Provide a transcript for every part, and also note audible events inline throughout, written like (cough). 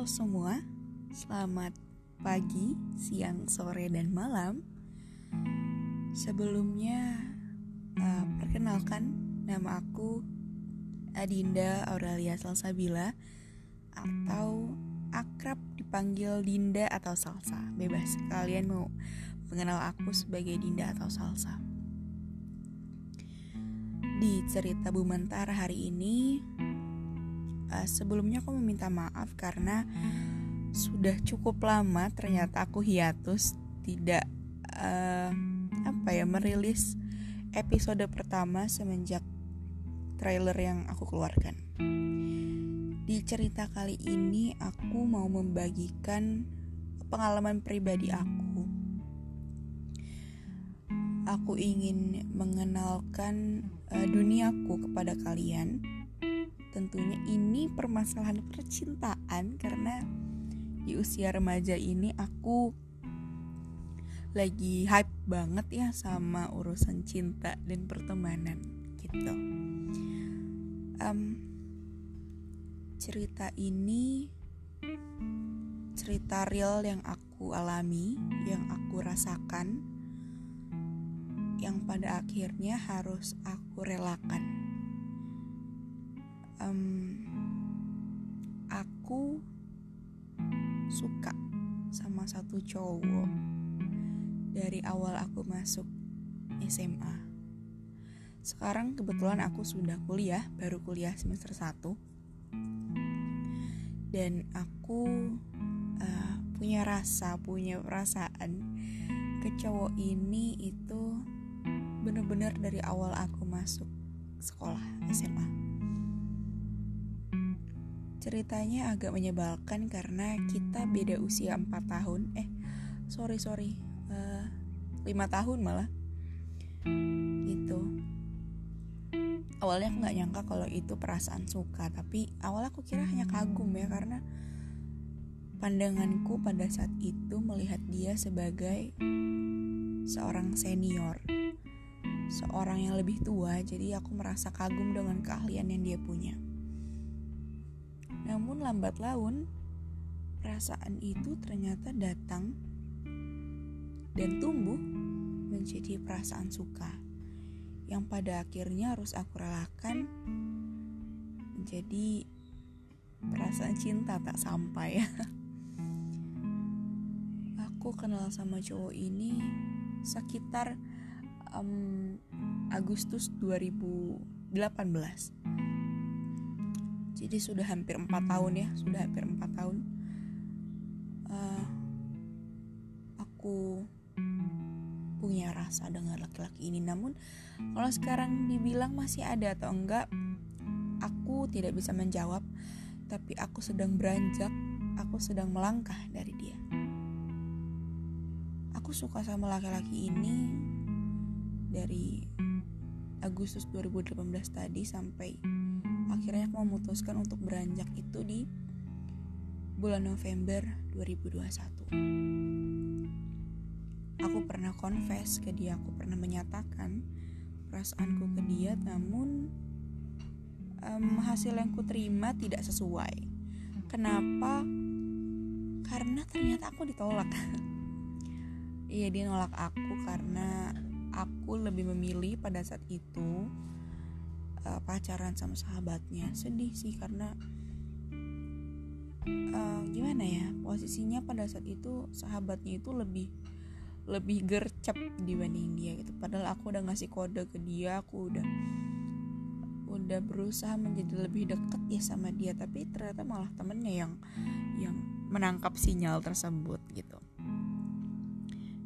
Halo semua, selamat pagi, siang, sore, dan malam. Sebelumnya, uh, perkenalkan nama aku Adinda Aurelia Salsabila atau akrab dipanggil Dinda atau Salsa. Bebas kalian mau mengenal aku sebagai Dinda atau Salsa. Di cerita Bumentar hari ini, uh, sebelumnya aku meminta maaf karena sudah cukup lama ternyata aku hiatus tidak uh, apa ya merilis episode pertama semenjak trailer yang aku keluarkan. Di cerita kali ini aku mau membagikan pengalaman pribadi aku. Aku ingin mengenalkan uh, duniaku kepada kalian tentunya ini permasalahan percintaan karena di usia remaja ini aku lagi hype banget ya sama urusan cinta dan pertemanan gitu. Um, cerita ini cerita real yang aku alami, yang aku rasakan, yang pada akhirnya harus aku relakan um, aku suka sama satu cowok dari awal aku masuk SMA. Sekarang kebetulan aku sudah kuliah, baru kuliah semester 1. Dan aku uh, punya rasa, punya perasaan ke cowok ini itu bener-bener dari awal aku masuk sekolah SMA Ceritanya agak menyebalkan karena kita beda usia 4 tahun. Eh, sorry sorry, uh, eh, 5 tahun malah. Gitu. Awalnya aku nggak nyangka kalau itu perasaan suka, tapi awal aku kira hanya kagum ya karena pandanganku pada saat itu melihat dia sebagai seorang senior, seorang yang lebih tua, jadi aku merasa kagum dengan keahlian yang dia punya. Namun lambat laun, perasaan itu ternyata datang dan tumbuh menjadi perasaan suka yang pada akhirnya harus aku relakan menjadi perasaan cinta tak sampai. (laughs) aku kenal sama cowok ini sekitar um, Agustus 2018 jadi sudah hampir empat tahun ya sudah hampir empat tahun. Uh, aku punya rasa dengan laki-laki ini. Namun kalau sekarang dibilang masih ada atau enggak aku tidak bisa menjawab. Tapi aku sedang beranjak aku sedang melangkah dari dia. Aku suka sama laki-laki ini dari Agustus 2018 tadi sampai akhirnya aku memutuskan untuk beranjak itu di bulan November 2021 aku pernah confess ke dia aku pernah menyatakan perasaanku ke dia namun um, hasil yang ku terima tidak sesuai. Kenapa? Karena ternyata aku ditolak. (laughs) Iya dia nolak aku karena aku lebih memilih pada saat itu uh, pacaran sama sahabatnya. Sedih sih karena uh, gimana ya posisinya pada saat itu sahabatnya itu lebih lebih gercep dibanding dia gitu. Padahal aku udah ngasih kode ke dia aku udah udah berusaha menjadi lebih dekat ya sama dia. Tapi ternyata malah temennya yang yang menangkap sinyal tersebut gitu.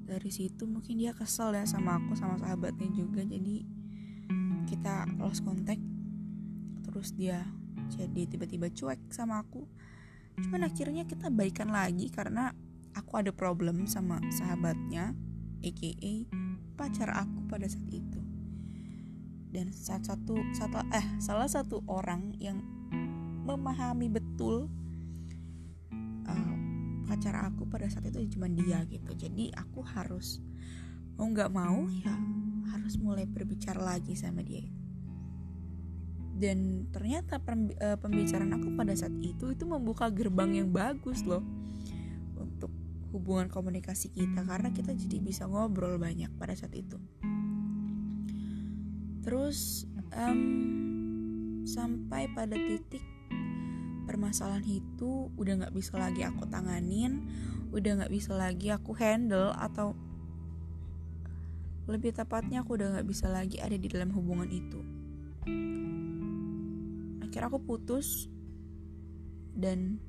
Dari situ mungkin dia kesel ya sama aku sama sahabatnya juga. Jadi kita lost contact terus dia jadi tiba-tiba cuek sama aku. Cuman akhirnya kita baikan lagi karena aku ada problem sama sahabatnya aka pacar aku pada saat itu. Dan saat satu satu eh salah satu orang yang memahami betul uh, pacar aku pada saat itu cuma dia gitu. Jadi aku harus mau nggak mau ya harus mulai berbicara lagi sama dia. Dan ternyata eh, pembicaraan aku pada saat itu itu membuka gerbang yang bagus loh untuk hubungan komunikasi kita karena kita jadi bisa ngobrol banyak pada saat itu. Terus um, sampai pada titik permasalahan itu udah nggak bisa lagi aku tanganin udah nggak bisa lagi aku handle atau lebih tepatnya aku udah nggak bisa lagi ada di dalam hubungan itu. Akhirnya aku putus dan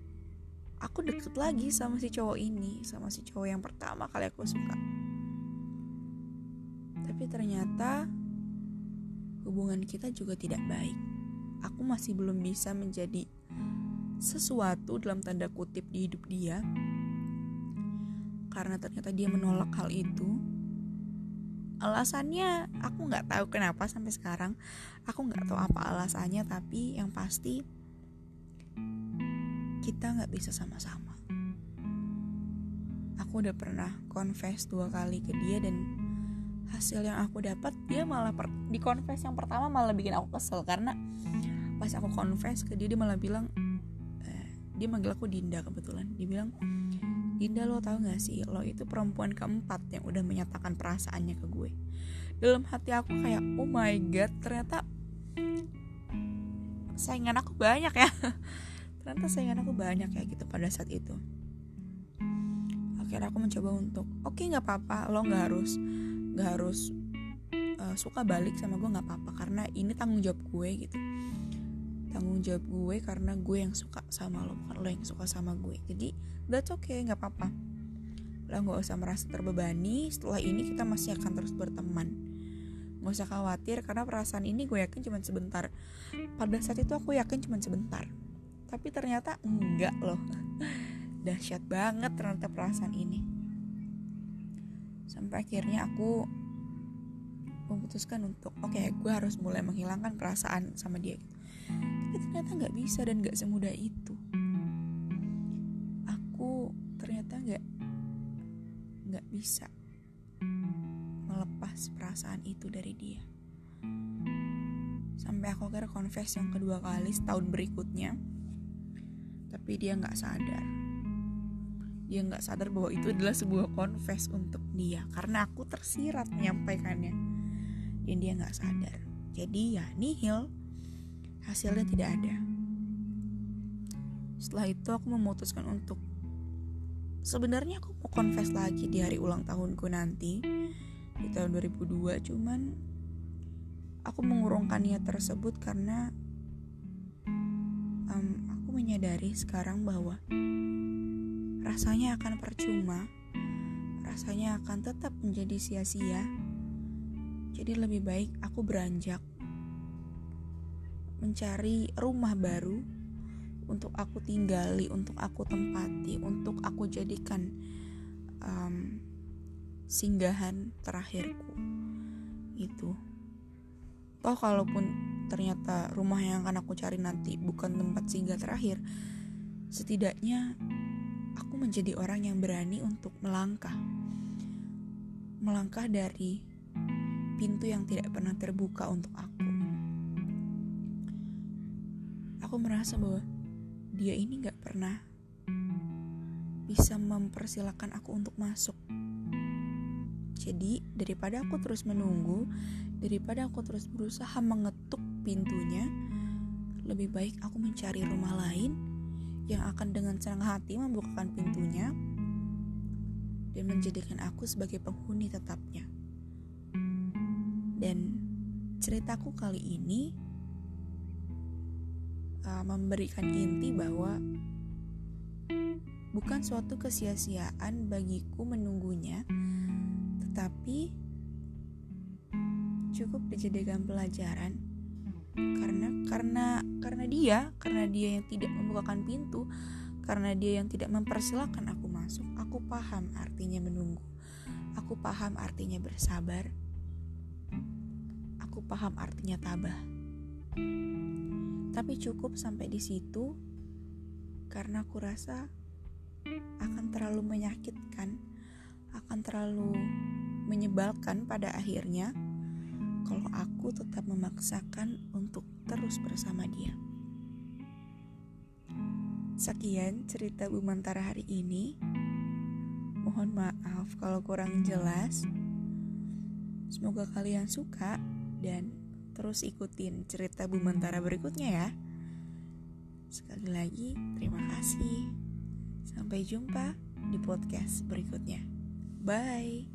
aku deket lagi sama si cowok ini sama si cowok yang pertama kali aku suka. Tapi ternyata hubungan kita juga tidak baik. Aku masih belum bisa menjadi sesuatu dalam tanda kutip di hidup dia. Karena ternyata dia menolak hal itu alasannya aku nggak tahu kenapa sampai sekarang. Aku nggak tahu apa alasannya tapi yang pasti kita nggak bisa sama-sama. Aku udah pernah confess dua kali ke dia dan hasil yang aku dapat dia malah per, di confess yang pertama malah bikin aku kesel. Karena pas aku confess ke dia dia malah bilang eh, dia manggil aku Dinda kebetulan. Dia bilang Dinda lo tau gak sih lo itu perempuan keempat yang udah menyatakan perasaannya ke gue. Dalam hati aku kayak oh my god ternyata saingan aku banyak ya. (laughs) Ternyata saingan aku banyak ya gitu pada saat itu. Akhirnya aku mencoba untuk oke okay, nggak apa-apa lo nggak harus nggak harus uh, suka balik sama gue nggak apa-apa. Karena ini tanggung jawab gue gitu tanggung jawab gue karena gue yang suka sama lo bukan lo yang suka sama gue. Jadi that's okay nggak apa-apa. Lo nggak usah merasa terbebani. Setelah ini kita masih akan terus berteman. Nggak usah khawatir karena perasaan ini gue yakin cuma sebentar. Pada saat itu aku yakin cuma sebentar. Tapi ternyata enggak loh. (laughs) Dahsyat banget ternyata perasaan ini. Sampai akhirnya aku memutuskan untuk oke okay, gue harus mulai menghilangkan perasaan sama dia. Gitu tapi ternyata nggak bisa dan nggak semudah itu. Aku ternyata nggak nggak bisa melepas perasaan itu dari dia. Sampai aku akhirnya confess yang kedua kali setahun berikutnya tapi dia nggak sadar. Dia nggak sadar bahwa itu adalah sebuah confess untuk dia karena aku tersirat menyampaikannya dan dia nggak sadar. Jadi ya nihil. Hasilnya tidak ada. Setelah itu aku memutuskan untuk sebenarnya aku mau confess lagi di hari ulang tahunku nanti di tahun 2002 cuman aku mengurungkan niat tersebut karena um, aku menyadari sekarang bahwa rasanya akan percuma rasanya akan tetap menjadi sia-sia jadi lebih baik aku beranjak mencari rumah baru untuk aku tinggali, untuk aku tempati, untuk aku jadikan um, singgahan terakhirku. Itu. Toh kalaupun ternyata rumah yang akan aku cari nanti bukan tempat singgah terakhir, setidaknya aku menjadi orang yang berani untuk melangkah. Melangkah dari pintu yang tidak pernah terbuka untuk aku aku merasa bahwa dia ini gak pernah bisa mempersilahkan aku untuk masuk. Jadi daripada aku terus menunggu, daripada aku terus berusaha mengetuk pintunya, lebih baik aku mencari rumah lain yang akan dengan senang hati membukakan pintunya dan menjadikan aku sebagai penghuni tetapnya. Ceritaku kali ini uh, memberikan inti bahwa bukan suatu kesia-siaan bagiku menunggunya, tetapi cukup dijadikan pelajaran. Karena karena karena dia karena dia yang tidak membukakan pintu karena dia yang tidak mempersilahkan aku masuk aku paham artinya menunggu. Aku paham artinya bersabar aku paham artinya tabah tapi cukup sampai di situ karena aku rasa akan terlalu menyakitkan, akan terlalu menyebalkan pada akhirnya kalau aku tetap memaksakan untuk terus bersama dia. Sekian cerita Bu Mantara hari ini. Mohon maaf kalau kurang jelas. Semoga kalian suka dan terus ikutin cerita Bu Mantara berikutnya ya. Sekali lagi, terima kasih. Sampai jumpa di podcast berikutnya. Bye.